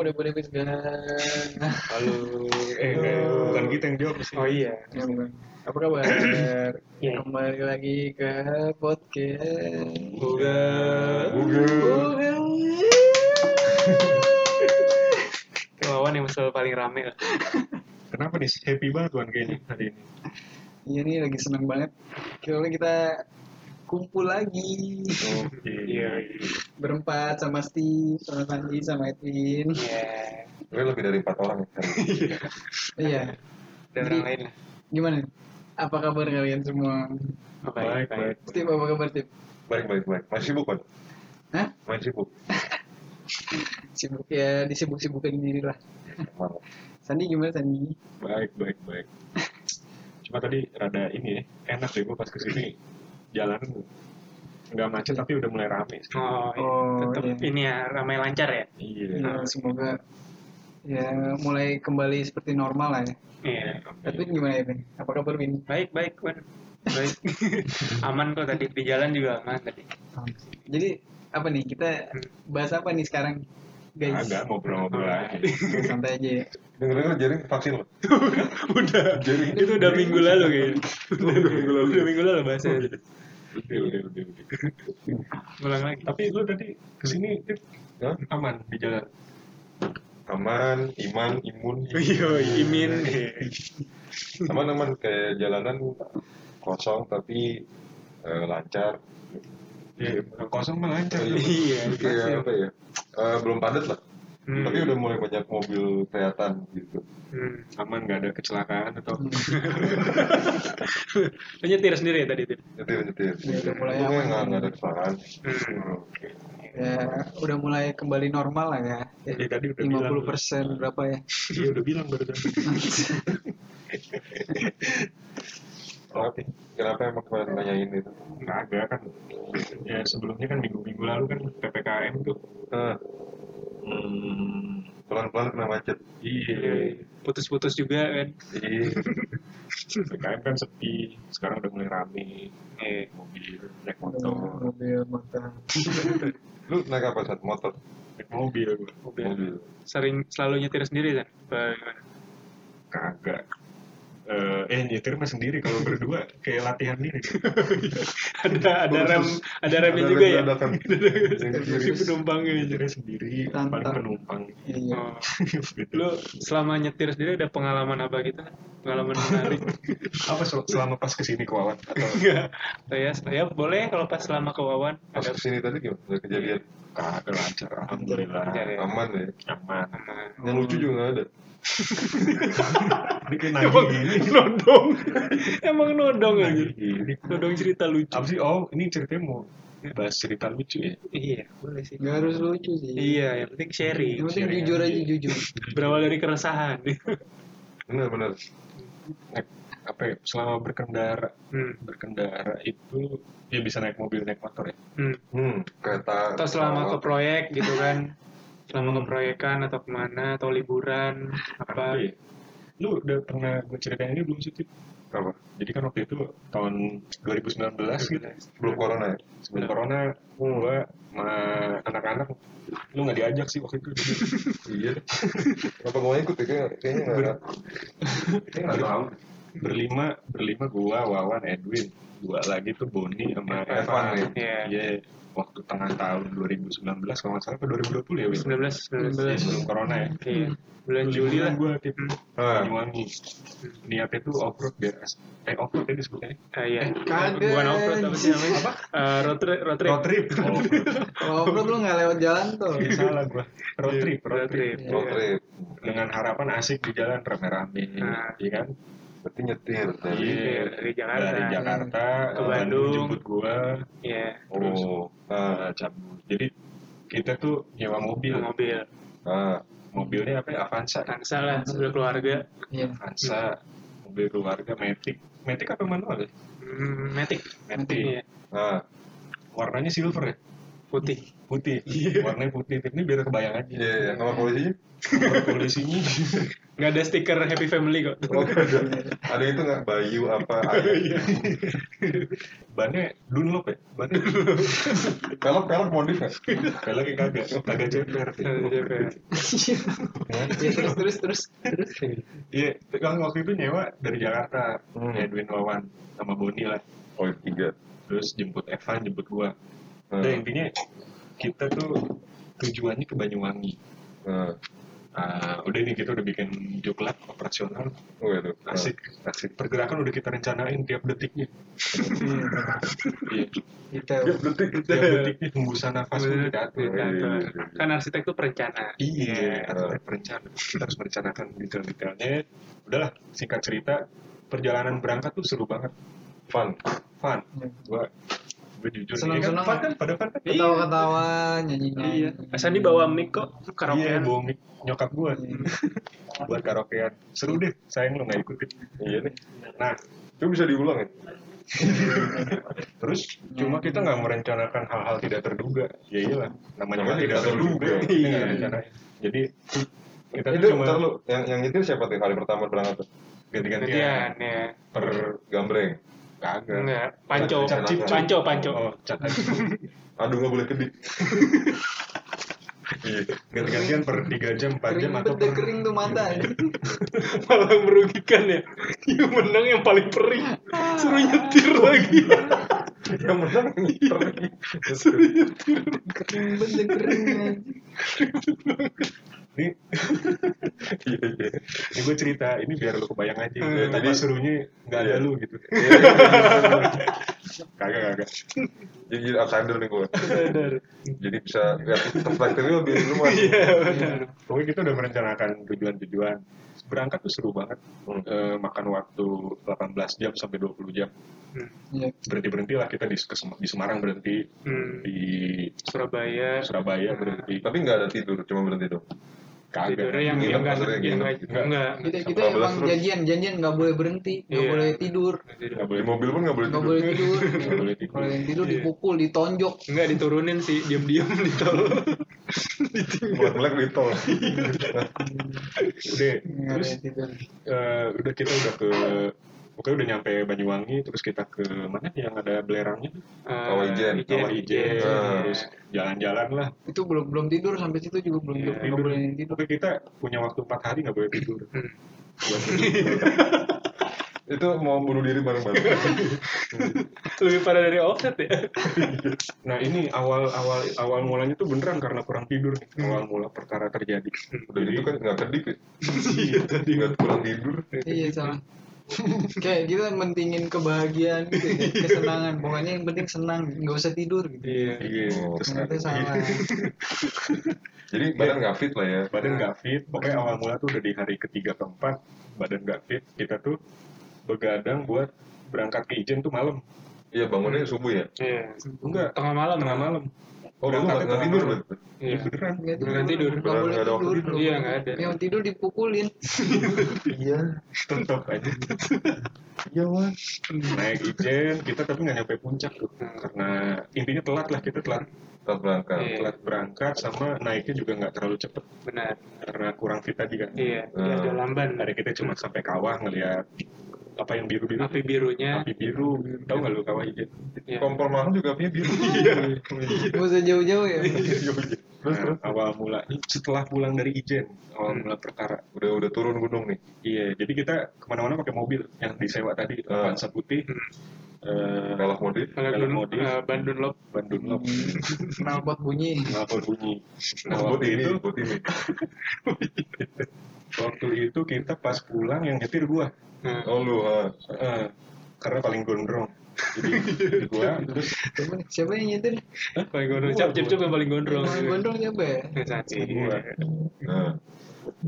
Halo, mudah-mudahan bisa. Halo. Eh, enggak, bukan kita yang jawab sih. Oh iya. Apa kabar? Iya. Kembali lagi ke podcast. Buga. Bukan. Wawan yang selalu paling rame lah. Kenapa nih? Happy banget Wan kayaknya hari ini. Iya nih lagi seneng banget. Soalnya kita kumpul lagi Oke. Iya. berempat sama Steve, sama Sandi, sama Edwin. Iya. Gue lebih dari empat orang kan. Iya. Dan Jadi- orang lain lah. Gimana? Apa kabar kalian semua? Baik, baik. Steve apa kabar Steve? Baik, baik, baik. Masih sibuk kan? Hah? Masih sibuk. Sibuk ya disibuk-sibukin diri lah. Sandi gimana Sandi? Baik, baik, baik. Cuma tadi rada ini ya, enak deh gue pas ke sini jalan nggak macet tapi udah mulai rame. sih. Oh, iya. Oh, tetap iya. ini ya ramai lancar ya. Iya. Ya, semoga ya mulai kembali seperti normal lah ya. Iya. Tapi gimana ya, Vin? Apa kabar, Vin? Baik, baik, Wan. Baik. aman kok tadi di jalan juga aman tadi. Jadi apa nih kita bahas apa nih sekarang, guys? Agak ngobrol-ngobrol aja. Oke, Santai aja. ya. Dengar-dengar jaring vaksin lo. udah. itu udah minggu lalu kayaknya. Udah minggu lalu. Udah minggu lalu bahasa itu. Udah, udah, udah, udah. Ulang lagi. Tapi lu tadi ke sini Tip, Hah? aman di jalan. Aman, iman, imun. Iya, Imin. Aman, aman. Kayak jalanan kosong tapi eh, lancar. Iya, kosong mah lancar. Iya, Kayak apa ya? Eh, belum padat lah. Hmm. Tapi udah mulai banyak mobil kelihatan gitu. Hmm. Aman nggak ada kecelakaan atau Lu nyetir sendiri ya tadi tuh? Nyetir, nyetir. Ya, udah mulai aman. nggak nggak ada kesalahan. Hmm. Ya, udah mulai kembali normal lah ya. Iya, tadi udah 50 bilang. persen berapa ya? Iya udah bilang baru tadi. Oke. Kenapa emang kemarin nanyain itu? Nggak ada kan. Ya sebelumnya kan minggu-minggu lalu kan ppkm tuh. Eh, Hmm, pelan-pelan kena macet. iya. Putus-putus juga kan? Iya. ppkm kan sepi. Sekarang udah mulai rame. Eh mobil, naik motor, Mobil motor. Lu naik apa saat motor? naik mobil. Mobil. Mobil. Sering selalu nyetir sendiri kan? Apa gimana? Kagak. Eh, eh nyetir mah sendiri kalau berdua kayak latihan diri. ada ada rem ada remnya juga ya? Si penumpangnya aja. Nyetirnya sendiri, paling penumpang. Iya. Oh. Gitu. Lu selama nyetir sendiri ada pengalaman apa gitu? Pengalaman menarik? Apa sel- selama pas ke sini ke Wawan? Atau Enggak. Saya saya boleh kalau pas selama ke Wawan Pas ada ke sini tadi gimana? Kejadian kagak lancar, alhamdulillah. Lancar ya. aman ya. Aman. Yang lucu juga nggak ada. Ini kayak Emang nagih gini. nodong. Emang nodong aja. Nagih. Nodong cerita lucu. Apa sih? Oh, ini ceritanya mau bahas cerita lucu ya? Iya, boleh sih. Gak harus lucu sih. Iya, yang penting sharing. Yang penting sharing jujur aja. jujur. Berawal dari keresahan. Bener bener. Apa ya, selama berkendara Hmm. berkendara itu ya bisa naik mobil naik motor ya Hmm. Hmm. Kereta. Atau selama ke proyek gitu kan. Selama ke proyekan atau ke mana atau liburan apa. Apa ya? lu udah pernah gue ceritain ini belum sih? Apa? jadi kan waktu itu tahun 2019 gitu Belum corona ya? sebelum corona gue sama anak-anak lu nggak diajak sih waktu itu Iya. Kenapa gue ikut ya? Kayaknya. Kayaknya nggak tahu. Berlima berlima gua Wawan Edwin dua lagi tuh Boni sama Evan, Evan ya? Iya. Iya, waktu tengah tahun 2019 kalau nggak salah ke 2020 ya Win? 19 19. Iya, sebelum corona ya Iya. Bulan Juli lah. gue tip Ah. Banyuwangi niatnya tuh off road biar eh off road ya disebutnya Ah, iya. Kagak. Bukan off road apa sih namanya? Apa? Eh, road trip, road trip. road trip oh, Kalau off-road lu nggak lewat jalan tuh. Iya, salah gue road Iya, trip road road trip trip. Road trip. dengan harapan asik di jalan rame-rame Nah. iya kan Berarti nyetir dari. Iya, dari Jakarta. dari Jakarta Ke Bandung. jemput gua Iya. terus Oh. uh, cabut jadi kita tuh nyewa mobil Mobil. Ah. mobilnya apa ya Avanza Tansa lah, mobil keluarga. Iya. Avanza mobil keluarga Matic Matic apa manual ya Hmm, Matic. Matic Iya. Ah. warnanya silver ya Putih. Putih warnanya putih ini biar kebayang aja Iya, iya. Nama polisinya? Nomor polisinya Nggak ada stiker Happy Family kok. Oh, ada. Ada itu nggak? Bayu apa? Ayah. bannya Dunlop ya bannya Pelek pelek modif nggak? peleknya kagak kagak ceper ya terus terus terus terus iya kan waktu itu nyewa dari Jakarta Hmm. Edwin Wawan sama Boni lah Oh, tiga. terus jemput Evan jemput gua Hmm. udah intinya kita tuh tujuannya ke Banyuwangi. Nah, Ah, udah nih kita udah bikin joklat operasional. Oh itu. asik asik. Pergerakan udah kita rencanain tiap detiknya. Iya. Kita Detik. tiap detiknya hembusan nafas kita atur Iya, iya, iya. Kan arsitek tuh perencana. iya arsitek perencana kita harus merencanakan detail-detailnya. Udahlah singkat cerita perjalanan berangkat tuh seru banget. Fun. fun. Iya. gua gue jujur Senang-senang. Iya kan, kan pada fun kan ketawa-ketawa nyanyi Iya. Asal bawa mic kok iya karaokean. bawa mic nyokap gua buat karaokean seru deh sayang lu nggak ikutin Iya nih. nah Itu bisa diulang ya? Terus cuma kita nggak merencanakan hal-hal tidak terduga. Ya iyalah, namanya Namanya kan tidak terduga. Iya. Jadi kita itu cuma lu yang yang itu siapa tuh kali pertama berangkat tuh? ganti-gantian Gantian ya. per Gambreng. Kagak. Enggak, panco, Cat panco, panco. Oh, cat. Aduh nggak boleh kedip. Iya. Ganti-gantian per 3 jam, 4 kering jam atau per kering tuh mata ya. Malah merugikan ya. Yang menang yang paling perih. Suruh nyetir lagi. Yang menang pergi. Suruh nyetir. kering deh, kering. Ini Iya iya. ini gue cerita ini biar lu kebayang aja. Hmm. Jadi serunya nggak ada Iya. lu gitu. kagak kagak. Jadi outsider nih gue. Jadi bisa lihat perspektifnya lebih luas. Iya. Pokoknya kita udah merencanakan tujuan-tujuan. Berangkat tuh seru banget. Hmm. Eh, makan waktu 18 jam sampai 20 jam. Iya. Berhenti-berhenti lah kita di, di Semarang berhenti, Hmm. di Surabaya. Surabaya berhenti. Tapi nggak ada tidur, cuma berhenti dong. Kagak. Tidurnya yang Nginep yang enggak yang enggak Enggak. enggak. kita kita 14 emang terus. janjian janjian nggak boleh berhenti nggak Iya. boleh tidur Nggak Di boleh mobil pun nggak boleh nggak tidur. boleh tidur Nggak boleh tidur. kalau yang tidur Iya. dipukul ditonjok Enggak diturunin sih, diam-diam di tol. Buat melek di tol. Udah, nggak terus eh, udah kita udah ke Pokoknya udah nyampe Banyuwangi, terus kita ke mana yang ada belerangnya? Kawah Ijen. Kawah Ijen, Ah. terus jalan-jalan lah. itu belum belum tidur sampai situ juga belum Iya, nggak tidur. boleh tidur Pokoknya kita punya waktu 4 hari nggak boleh tidur. Hmm. Buat tidur. Itu mau bunuh diri bareng-bareng. Lebih parah dari offset ya. Nah ini awal awal awal mulanya tuh beneran karena kurang tidur nih. Hmm. Awal mula perkara terjadi. Udah gitu kan nggak kedip ya. Iya, tadi Nggak kurang tidur. iya salah kayak kita mentingin kebahagiaan gitu ya, kesenangan pokoknya yang penting senang nggak usah tidur gitu Iya. Iya, Oh, terus ternyata salah Jadi badan nggak fit lah ya. badan nggak fit. Pokoknya awal mula tuh udah di hari ketiga keempat badan nggak fit. Kita tuh begadang buat berangkat ke Ijen tuh malam. Iya bangunnya subuh ya. Iya. Enggak, Tengah malam. tengah malam. Oh lu nggak nggak tidur berarti. Iya. beneran. nggak Nggak tidur. nggak boleh Nggak ada waktu tidur tidur. Iya, nggak ada. yang tidur dipukulin Iya. Tetap aja. Iya wan. Naik Ijen, kita tapi nggak nyampe puncak tuh. Karena intinya telat lah, kita telat. Tetap berangkat. Iya. Telat berangkat sama naiknya juga nggak terlalu cepet. Benar. Karena kurang fit tadi kan. Iya, ada lamban. Ada kita cuma sampai kawah ngeliat apa yang biru-biru. Api birunya. Api biru. Tahu nggak lu kawah Ijen? Iya. Kompor mahal juga punya biru. Iya. nggak usah jauh-jauh ya Terus Nah, terus awal mula setelah pulang dari Ijen, awal mula perkara. udah udah turun gunung nih. Iya, jadi kita ke mana-mana pakai mobil yang disewa tadi, Ah. Avanza putih, eh Pelak modif. Kalau modif. eh, ban Dunlop. ban Dunlop, knalpot bunyi knalpot bunyi. Nah, buat waktu ini, itu, buat ini. Waktu itu kita pas pulang yang nyetir gua, Nah, Oh lu. Eh, karena paling gondrong. Jadi gua terus siapa, siapa yang nyetir paling gondrong. Cap, cap, cap yang paling gondrong. Yang gondrong siapa ya gua Nah,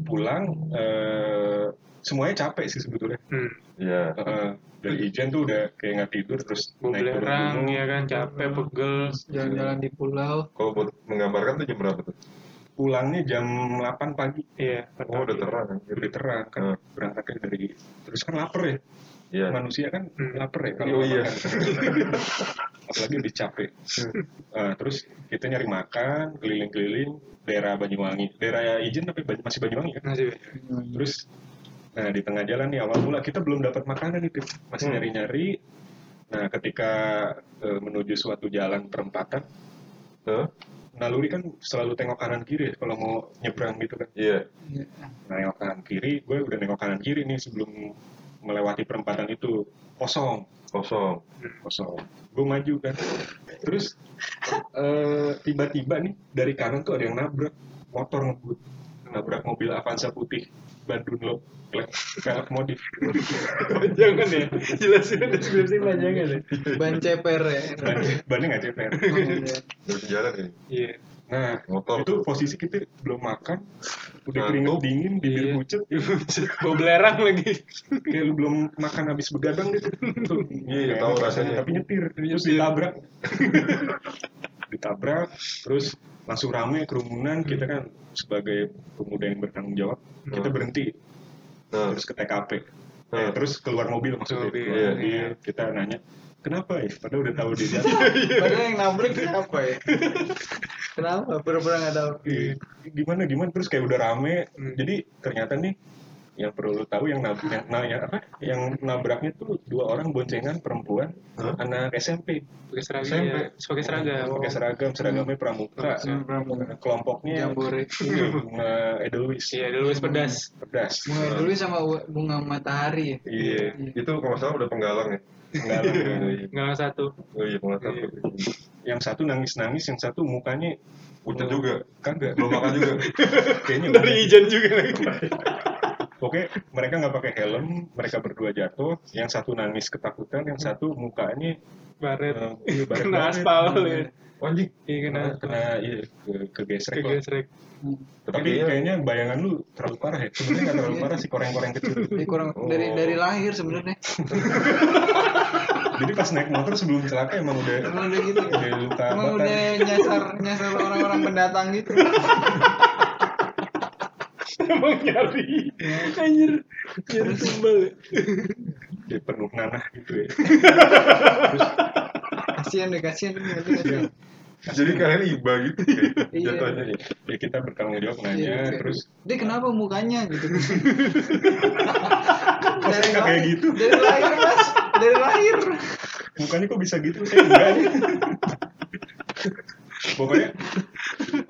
pulang eh, semuanya capek sih sebetulnya. Hmm. iya. Eh, dari Ijen tuh udah kayak nggak tidur terus Mau naik turun ya kan capek pegel. jalan-jalan di pulau Kalau buat menggambarkan tuh jam berapa tuh? Pulangnya jam 8 pagi. Iya. Oh udah terang. udah terang kan Hmm. berangkatnya dari terus kan lapar ya Iya. manusia kan Hmm. lapar ya kalau Oh, iya. makan. apalagi udah capek Eh, terus kita nyari makan keliling-keliling daerah Banyuwangi daerah Ijen tapi masih Banyuwangi kan Masih. terus nah di tengah jalan nih awal mula kita belum dapat makanan itu masih Hmm. nyari-nyari nah ketika eh, menuju suatu jalan perempatan Hah? Naluri kan selalu tengok kanan kiri ya kalau mau nyebrang gitu kan. Iya. nah nengok kanan kiri gue udah nengok kanan kiri nih sebelum melewati perempatan itu. Kosong. Kosong. kosong. Gue maju kan. Terus eh, tiba-tiba nih dari kanan tuh ada yang nabrak motor ngebut. Nabrak mobil Avanza putih Bandung lo velg modif Jangan ya. Jelasin deskripsi panjangan ya. ban ceper ya ban bannya nggak ceper Oh, iya. Dari jalan ini. Iya. nah Motor. itu posisi kita belum makan udah keringet dingin bibir Iya. pucet Bawa belerang lagi. kayak lu belum makan habis begadang gitu Iya, nggak tahu rasanya. tapi nyetir terus ditabrak ditabrak terus langsung rame kerumunan kita kan sebagai pemuda yang bertanggung jawab kita Hmm. berhenti. Nah, terus ke TKP Eh, Hmm. terus keluar mobil maksudnya. Mobil, keluar iya. mobil kita nanya kenapa ya padahal udah tahu dia jatuh padahal yang nabrak siapa ya kenapa? Pura-pura nggak tahu. Iya, gimana gimana? Terus kayak udah rame. Hmm. jadi ternyata nih yang perlu lu tahu yang nab yang, nah, yang apa yang nabraknya tuh dua orang boncengan perempuan Hah? anak SMP Pakai seragam. SMP. ya. Pakai seragam. pakai seragam seragamnya pramuka Hmm, pramuka. kelompoknya Jambore. ini bunga Edelweiss Iya, dulu pedas. pedas bunga dulu sama bunga matahari ya iya itu kalau salah udah penggalang ya. enggak lah. Enggak satu. Oh iya, Iya. yang satu nangis nangis yang satu mukanya Pucat juga. kagak Belum makan juga. kayaknya Dari udah. Ijan juga lagi. Oke, mereka nggak pakai helm, mereka berdua jatuh. Yang satu nangis ketakutan, yang satu mukanya Baret. eh, iya, baret- Kena baret. aspal ya. Oh, Anjing. Iya, kena Kena, aspal. kena iya, ke, kegesrek lah. Tapi kayaknya- kayaknya bayangan lu terlalu parah ya. Sebenarnya nggak terlalu parah sih koreng-koreng kecil. Ini kurang Oh. dari dari lahir sebenarnya Jadi pas naik motor sebelum celaka emang udah emang udah gitu udah luka emang udah nyasar nyasar orang-orang pendatang gitu Emang nyari. Anjir. Nyari tumbal. ya. Dia penuh nanah gitu ya. kasihan deh kasihan? Jadi kalian iba gitu ya. Iya. Jatuhnya ya. Ya kita bertanggung jawab nanya, Iya, terus dia kenapa mukanya gitu Kok saya nggak kayak lahir- gitu? dari lahir mas dari lahir mukanya kok bisa gitu? Saya enggak nih. Pokoknya,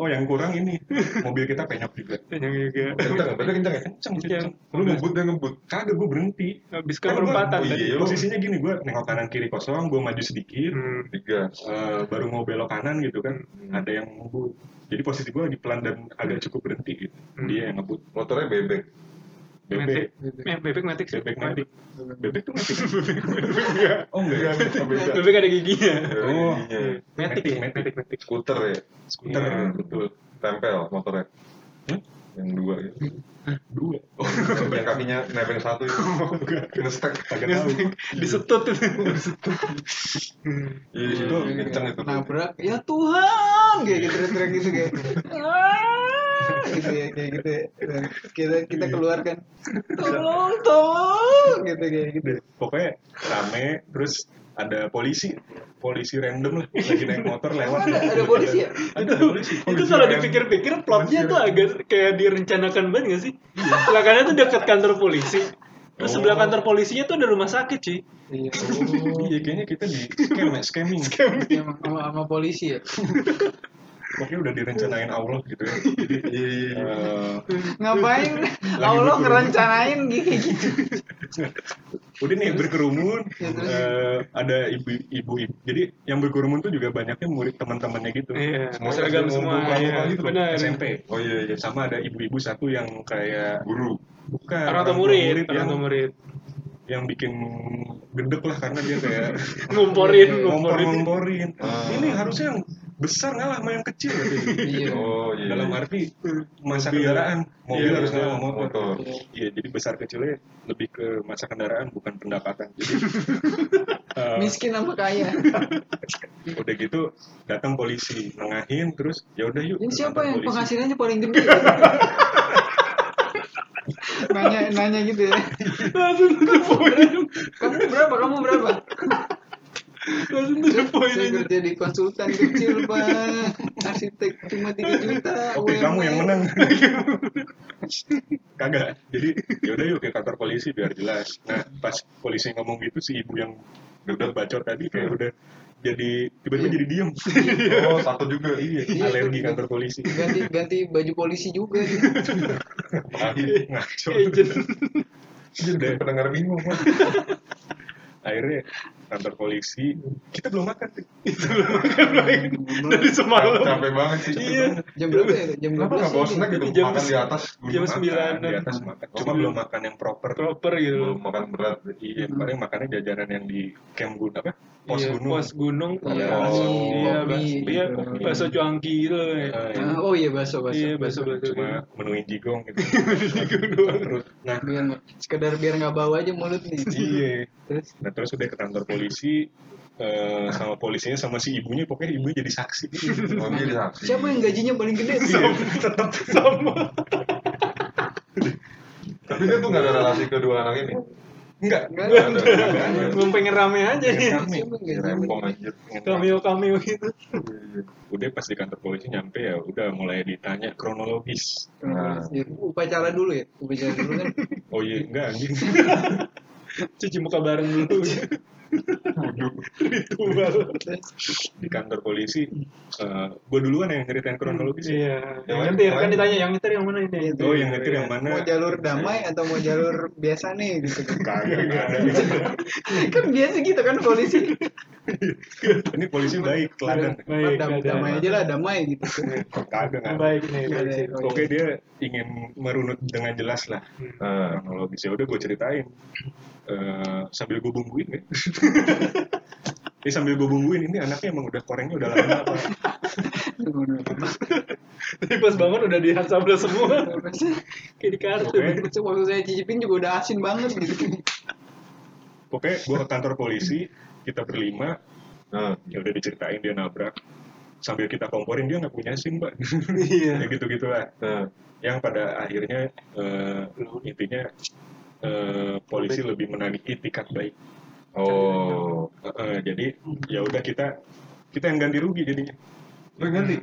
oh yang kurang ini, mobil kita penyok juga. Yang juga. Kencang ya? Berarti kencang ya? Kenceng, Kenceng. kenceng. Lu ngebut dia ngebut. Kagak, gue berhenti. Habis ke perempatan oh tadi. iya. Posisinya gini, gue nengok kanan kiri kosong, gue maju sedikit, Hmm. Tiga. eh, baru mau belok kanan gitu kan, Hmm. ada yang ngebut. Jadi posisi gue lagi pelan dan agak cukup berhenti gitu. Hmm. Dia yang ngebut. Motornya bebek. Bebek, bebek matik sih. bebek matic. Bebek tuh matic. Enggak. Oh enggak. Bebek ada giginya. Oh. Matic ya, Matic. matic, matic. Skuter ya. Skuter, Iya. betul. Tempel motornya. Hmm? Yang dua gitu. Dua. Oh, yang kakinya nebeng satu itu. Ngestek. Tahu. Disetut itu. Iya, di situ kencang itu. nabrak ya Tuhan kayak gitu teriak gitu kayak "Ah," gitu ya kayak gitu ya. Kita kita keluarkan tolong tolong gitu kayak gitu Pokoknya rame, terus ada polisi. Polisi random lah, lagi naik motor lewat. Ada, ada polisi ya Ada, ada polisi. itu kalau dipikir-pikir plotnya tuh agak kayak direncanakan banget gak sih? Belakangnya tuh deket kantor polisi. Terus Oh. sebelah kantor polisinya tuh ada rumah sakit sih. iya Iya, kayaknya kita di scam ya, scamming. Iya, sama, sama, sama polisi ya Pokoknya udah direncanain Allah gitu ya. Jadi, Iya, iya, iya. eh, ngapain Allah ngerencanain gitu udah nih berkerumun, Ya, eh, ada ibu-ibu. Jadi yang berkerumun tuh juga banyaknya murid teman-temannya gitu. Iya, Semua seragam semua. Iya, gitu benar. SMP. Oh iya, iya. Sama ada ibu-ibu satu yang kayak Guru. bukan Orang tua murid, yang orang tua murid. yang bikin gedek lah karena dia kayak Ngumporin, ngompor ngumporin. ngomporin. Ah. Ini harusnya yang besar ngalah sama yang kecil iya Oh iya. Dalam arti masa kendaraan mobil Iya, harus iya, ngalah sama motor. motor. Iya, jadi besar kecilnya lebih ke masa kendaraan bukan pendapatan. Jadi eh, miskin sama kaya udah gitu datang polisi nengahin terus ya udah yuk ini siapa yang polisi. penghasilannya paling gede nanya nanya gitu ya langsung kamu berapa kamu berapa langsung to the point saya aja kerja di konsultan kecil pak arsitek cuma 3 juta Oke, kamu yang menang. Kagak. Jadi yaudah yuk ke kantor polisi biar jelas. Nah, pas polisi ngomong gitu si ibu yang udah bacot tadi kayak udah jadi tiba-tiba jadi diem. Oh, satu juga. iya, Iya, alergi kantor polisi. ganti ganti baju polisi juga Ngaco. agent Jadi pendengar bingung. Akhirnya kantor polisi kita belum makan sih. dari semalam Capek banget sih. Iya. jam berapa ya jam Kenapa 12 nggak bawa snack gitu? Jam Makan di atas. jam Makan, sembilan. di atas makan. Cuma Oh, belum makan yang proper. proper gitu Belum makan berat. Iya, paling makannya jajanan yang di camp gunung apa? Pos Iya, gunung. pos gunung Iya, iya kopi, iya iya bakso cuangki gitu ya. Iya. Ah, oh iya bakso bakso iya bakso cuma menuin jigong gitu. Nah, biar sekedar biar nggak bau aja mulut nih iya. Terus Nah terus udah ke kantor polisi eh, sama polisinya sama si ibunya pokoknya ibunya jadi saksi. Oh, dia di saksi. siapa yang gajinya paling gede Tetap sama Tapi dia tuh nggak ada relasi kedua anak ini. enggak. Enggak Nggak ada. ada. nggak ada. belum pengen rame aja nih rame. Cameo cameo gitu Udah pas di kantor polisi nyampe ya udah mulai ditanya kronologis. Nah. Ya, upacara dulu ya upacara dulu kan Oh iya enggak anjing. cuci muka bareng dulu ritual di kantor polisi eh gue duluan yang ceritain kronologis. iya. Yang nyetir kan ditanya yang nyetir yang mana ini? Oh yang nyetir yang mana? mau jalur damai atau mau jalur biasa nih gitu. Kagak ada. kan biasa gitu kan polisi. Ini polisi baik, teladan. baik Dam- ada. damai aja lah damai gitu. Kagak baik nih Iya, iya. Oke dia ingin merunut dengan jelas lah. Nah, kronologis ya udah gue ceritain. Eh, sambil gue bumbuin ya. Ini sambil gue bumbuin ini anaknya emang udah korengnya udah lama apa? Tapi pas bangun udah di Hansabla semua. Kayak di kartu Oke. waktu saya cicipin juga udah asin banget. Gitu Pokoknya gue ke kantor polisi kita berlima nah, ya udah diceritain dia nabrak. Sambil kita komporin dia nggak punya sim mbak iya. Ya gitu gitulah nah. yang pada akhirnya eh, intinya eh, polisi lebih menagih itikat baik Oh, eh, jadi ya udah kita kita yang ganti rugi jadinya. Lu ganti.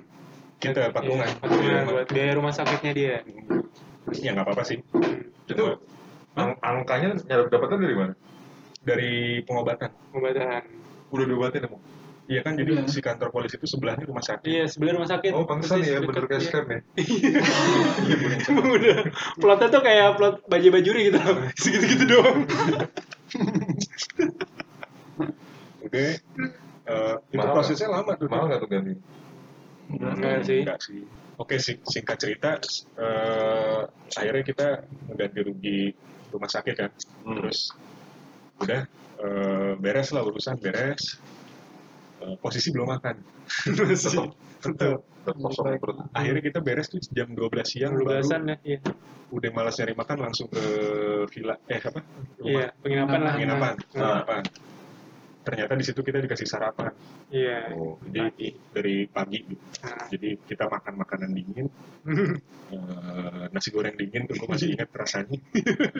kita patungan. Iya, patungan buat biaya rumah sakitnya dia. Ya nggak apa-apa sih. Itu ang angkanya dapatnya dari mana? dari pengobatan. Pengobatan. Udah diobatin emang. Iya kan jadi Iya. si kantor polisi itu sebelahnya rumah sakit iya sebelah rumah sakit Oh, pantesan ya, deket. bener kayak Iya. scam ya. Emang udah plotnya tuh kayak plot baju bajuri gitu segitu gitu doang oke eh, itu prosesnya lama tuh Mahal nggak tuh ganti? Enggak sih. Enggak sih. Oke, sing- singkat cerita, eh, akhirnya kita mengganti rugi rumah sakit kan. Hmm. Terus udah eh, beres lah urusan beres. Posisi belum makan. masih kosong perut. Akhirnya kita beres tuh jam 12 siang belasan baru ya iya udah malas nyari makan langsung ke villa eh apa? iya penginapan lah Penginapan. Nah, Penginapan. Ternyata di situ kita dikasih sarapan. iya Oh, jadi dari pagi gitu. Nah. Jadi kita makan makanan dingin, eh, nasi goreng dingin tuh gue masih ingat rasanya.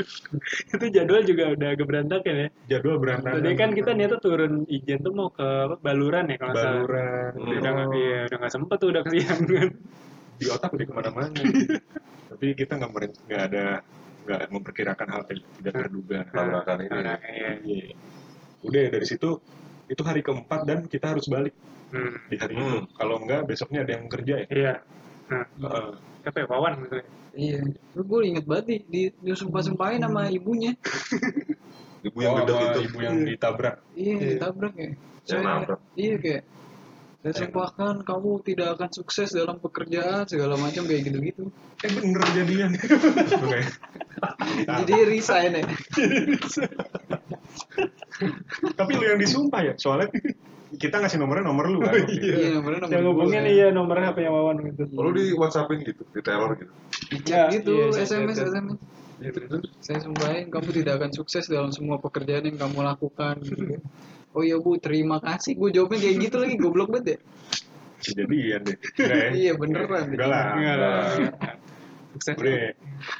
itu jadwal juga udah agak berantakan ya Jadwal berantakan. tadi kan kita niatnya turun ijen tuh mau ke Baluran ya kalau salah baluran Hmm. udah nggak iya udah nggak sempet tuh udah kesiangan di otak udah ke mana-mana. Tapi kita nggak nggak ada nggak memperkirakan hal yang tidak terduga. Tabrakan ini. Nah, iya. Iya. Udah dari situ itu hari keempat dan kita harus balik Hmm. di hari Hmm. itu. Kalau enggak besoknya ada yang kerja ya. iya nah Heeh. siapa ya Wawan gitu iya lu gue inget banget nih di disumpah sumpahin sama ibunya Ibu yang Oh, itu. ibu yang ditabrak. iya Iya. ditabrak ya Yang nabrak. iya kayak saya sumpahkan kamu tidak akan sukses dalam pekerjaan segala macam kayak gitu-gitu Eh bener kejadian. Oke. jadi resign ya Tapi lu yang disumpah ya, soalnya kita ngasih nomornya nomor lu kan. waktu itu. iya nomornya nomor yang hubungin iya nomornya HP yang Wawan gitu Oh, lu di WhatsAppin gitu, di teror gitu. di Ya, chat gitu iya, saya- SMS SMS Iya, saya sumpahin kamu tidak akan sukses dalam semua pekerjaan yang kamu lakukan gitu. Oh iya bu terima kasih gue jawabnya kayak gitu lagi goblok banget ya Kejadian deh. Enggak ya? Iya, beneran. Enggak lah. Enggak lah. Sukses. udah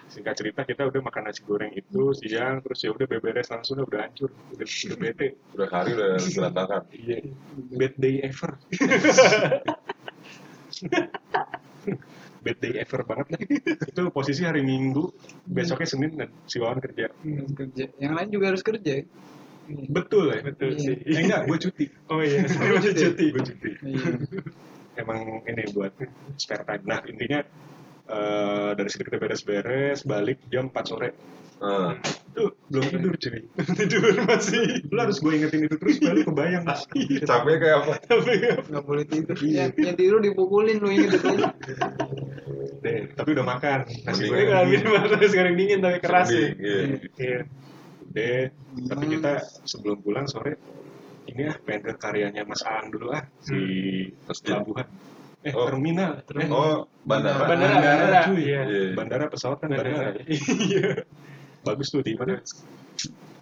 singkat cerita kita udah makan nasi goreng itu siang terus ya udah beberes langsung udah hancur udah, udah bete Udah hari udah berantakan. iya bad day ever bad day ever banget lah itu posisi hari minggu besoknya senin dan si Wawan kerja Harus kerja. Yang lain juga harus kerja. Betul ya Betul Iya. sih. eh, enggak gue cuti Oh iya, masih cuti. cuti. gue cuti Iya. emang ini buat spare time nah intinya eh, dari situ kita beres-beres balik jam 4 sore Nah, itu belum tidur cuy Tidur masih. lu harus gue ingetin itu terus baru kebayang capek kayak apa? Tapi Nggak boleh tidur. Yang, yang tidur dipukulin lu inget itu aja. deh tapi udah makan nasi Ini goreng kalau minuman sekarang dingin tapi keras ya. Iya. Iya. Deh tapi kita sebelum pulang sore ini ah pengen ke karyanya Mas Aan dulu ah si pelabuhan eh Oh. terminal eh, Oh, bandara. Bandara, bandara, bandara. cuy Iya. Iya. bandara pesawat kan bandara Bandara. Iya. bagus tuh di mana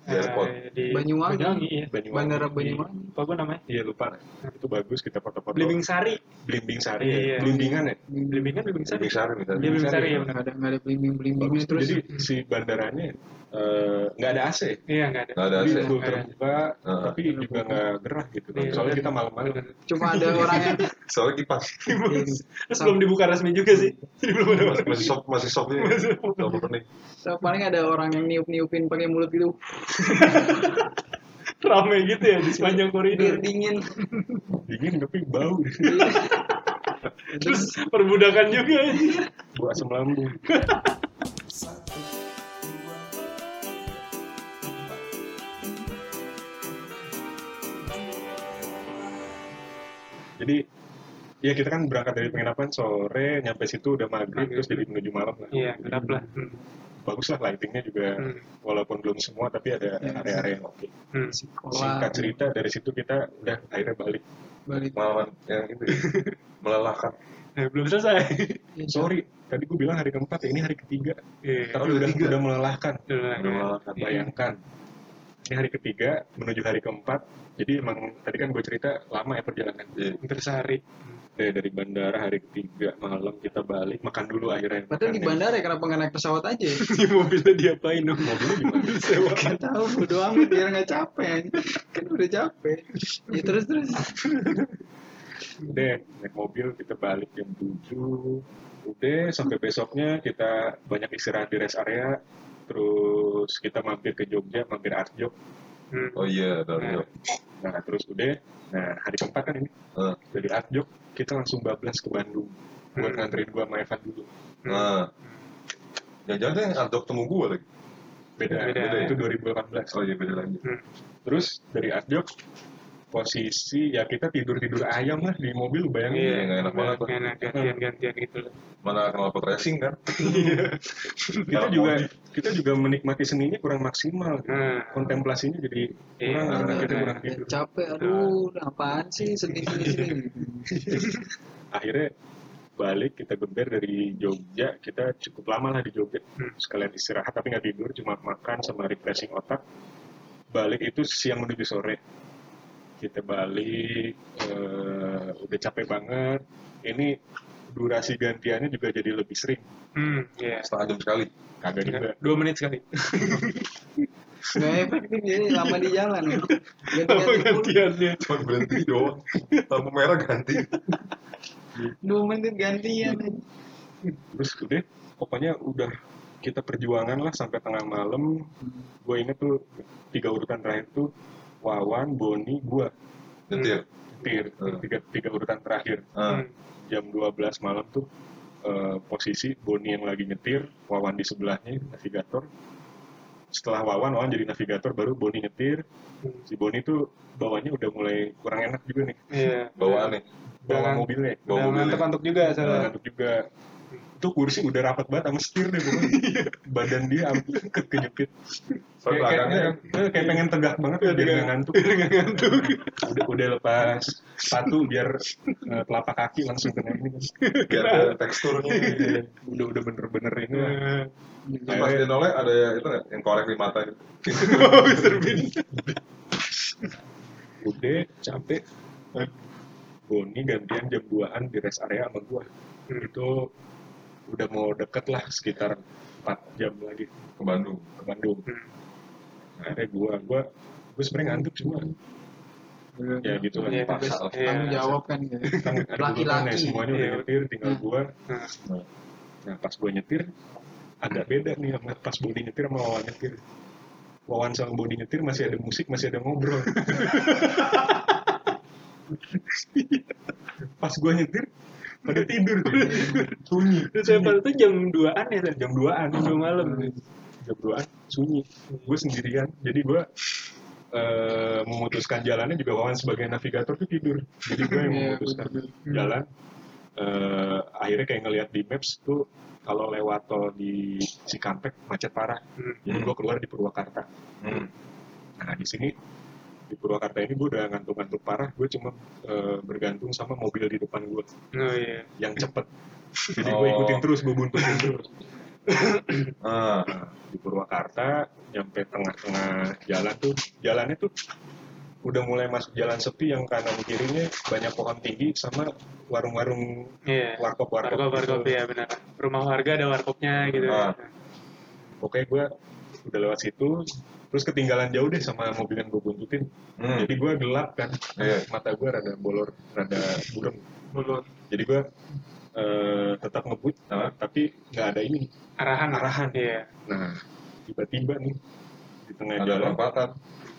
Di airport. Eh, Di Banyuwangi. Banyuwangi, iya. Banyuwangi Bandara Banyuwangi. Apa gua namanya? iya lupa itu bagus kita foto-foto Blimbing Sari. Blimbing Sari Iya, ya iya. Blimbingan ya Blimbing kan Blimbing Sari. Lebih sari misalnya. Iya, Blimbing Sari ya benar. Nggak ada nggak ada blimbing blimbingnya bagus terus. jadi si bandaranya eh, nggak ada AC Iya, enggak ada. Nggak ada AC. Nggak ada. terbuka Heeh. tapi juga nggak gerah gitu Iya. soalnya kita malam-malam Cuma ada orang yang Soalnya kipas. Terus belum dibuka resmi juga sih. Jadi belum ada Masih, masih sop, masih ini. Sop pening. so, paling ada orang yang niup niupin pakai mulut gitu. rame gitu ya di sepanjang Biar koridor. dingin. dingin tapi bau Terus perbudakan juga. buat asam lambung jadi ya kita kan berangkat dari penginapan sore nyampe situ udah maghrib terus jadi menuju malam lah Iya, gelap lah. Hmm. bagus lah lightingnya juga Hmm. walaupun belum semua tapi ada Ya, area-area yang oke Hmm. Singkat cerita dari situ kita udah akhirnya balik Balik. Pengalaman yang itu ya. Melelahkan. Eh, belum selesai. sorry tadi gue bilang hari keempat ya ini hari ketiga Iya. tapi udah udah melelahkan Udah lah, Udah ya. melelahkan. Iya. bayangkan ini hari ketiga menuju hari keempat jadi emang tadi kan gue cerita lama ya perjalanan Iya. Hampir sehari. dari, dari bandara hari ketiga malam kita balik makan dulu akhirnya Padahal di bandara ya kenapa nggak naik pesawat aja ya? Di mobilnya diapain dong? mobilnya gimana Sewa. Gak tahu bodo amat biar nggak capek. Kan udah capek. Ya terus terus. udah naik mobil kita balik jam 7 udah sampai besoknya kita banyak istirahat di rest area terus kita mampir ke Jogja mampir Arjok Hmm. Oh iya, tahu. Nah. nah terus udah nah hari keempat kan ini Eh, dari Arjok kita langsung bablas ke Bandung buat Hmm. nganterin gua sama Evan dulu Nah. Jangan-jangan yang antok temu gue lagi. beda, Beda. beda itu 2018 Oh iya, beda lagi. Hmm. terus dari Arjok posisi ya kita tidur tidur ayam lah di mobil bayangin Iya, nggak enak banget, Pak. Enak gantian-gantian gitu lah. Mana knalpot racing kan? kita juga kita juga menikmati seninya kurang maksimal Nah. kontemplasinya jadi Iya. kurang karena kita Nah. kurang tidur Capek. Aduh, udah apaan sih sedih sedih. akhirnya balik kita geber dari Jogja kita cukup lama lah di Jogja Hmm. sekalian istirahat tapi nggak tidur cuma makan sama refreshing otak balik itu siang menuju sore kita balik eh, udah capek banget ini durasi gantiannya juga jadi lebih sering Hmm, iya. Setengah jam sekali. kagak juga Dua menit sekali. Gak efektif jadi lama di jalan. Ganti-ganti pul- gantiannya? Cuma berhenti doang. Lampu merah ganti. dua menit gantian. terus udah pokoknya udah kita perjuangan lah sampai tengah malam gue inget tuh tiga urutan terakhir tuh Wawan, Boni, gue Nyetir. Tir, Hmm. tiga, tiga urutan terakhir Ah. jam 12 malam tuh eh, posisi Boni yang lagi nyetir Wawan di sebelahnya navigator setelah Wawan Wawan jadi navigator baru Boni nyetir si Boni tuh bawanya udah mulai kurang enak juga nih Iya. Bawaan nih. bawa Jangan- mobilnya Bawa mobilnya. ngantuk-ngantuk juga ngantuk juga itu kursi udah rapat banget sama setir deh pokoknya badan dia hampir ke kejepit Soalnya kayak, belakangnya kayak, kayak, kayak pengen tegak banget biar Tegak. nggak ngantuk Nggak ngantuk. udah udah lepas sepatu biar eh, telapak kaki langsung kena ini biar ada teksturnya. udah udah bener-bener ini lah. Terus pas dia noleh ada ya, itu nggak yang korek di mata gitu. Oh. Bean. udah capek Boni gantian jam 2an di rest area sama gua itu udah mau deket lah sekitar 4 jam lagi Ke Bandung. ke Bandung nah, akhirnya gua gua gua sebenarnya ngantuk cuma ya gitu lah Iya, paksa terus- lah. iya. tanggung jawab kan kan Laki-laki. semuanya udah Iya. nyetir tinggal Hmm. gua Nah, nah pas gua nyetir agak beda nih sama pas body nyetir sama wawan nyetir wawan sama body nyetir masih ada musik masih ada ngobrol pas gua nyetir pada tidur. Tuh sunyi. Terus saya pada tuh jam 2an ya, jam 2an Jam 2 malam. jam 2an sunyi. Gue sendirian jadi gue eh, memutuskan jalannya juga Wawan sebagai navigator tuh tidur. Jadi gue yang Iya, memutuskan bener. jalan. Eh, akhirnya kayak ngelihat di maps tuh kalau lewat tol di Cikampek macet parah. Hmm. jadi gue keluar di Purwakarta. Hmm. nah di sini di Purwakarta ini gue udah ngantuk-ngantuk parah gue cuma eh, bergantung sama mobil di depan gue Oh iya. yang cepet jadi gue Oh. ikutin terus gue buntutin terus. Nah, di Purwakarta nyampe tengah-tengah jalan tuh jalannya tuh udah mulai masuk jalan sepi yang kanan kirinya banyak pohon tinggi sama warung-warung Iya. warkop warkop Warkop, warkop ya benar. Rumah warga ada warkopnya gitu. Ah. pokoknya gue udah lewat situ terus ketinggalan jauh deh sama mobil yang gue buntutin Hmm. jadi gue gelap kan Iya. mata gue rada bolor rada burem Bolot. jadi gue eh, tetap ngebut nah, tapi nggak ada ini Arahan. Arahan. Iya. nah tiba-tiba nih di tengah Ada jalan perempatan.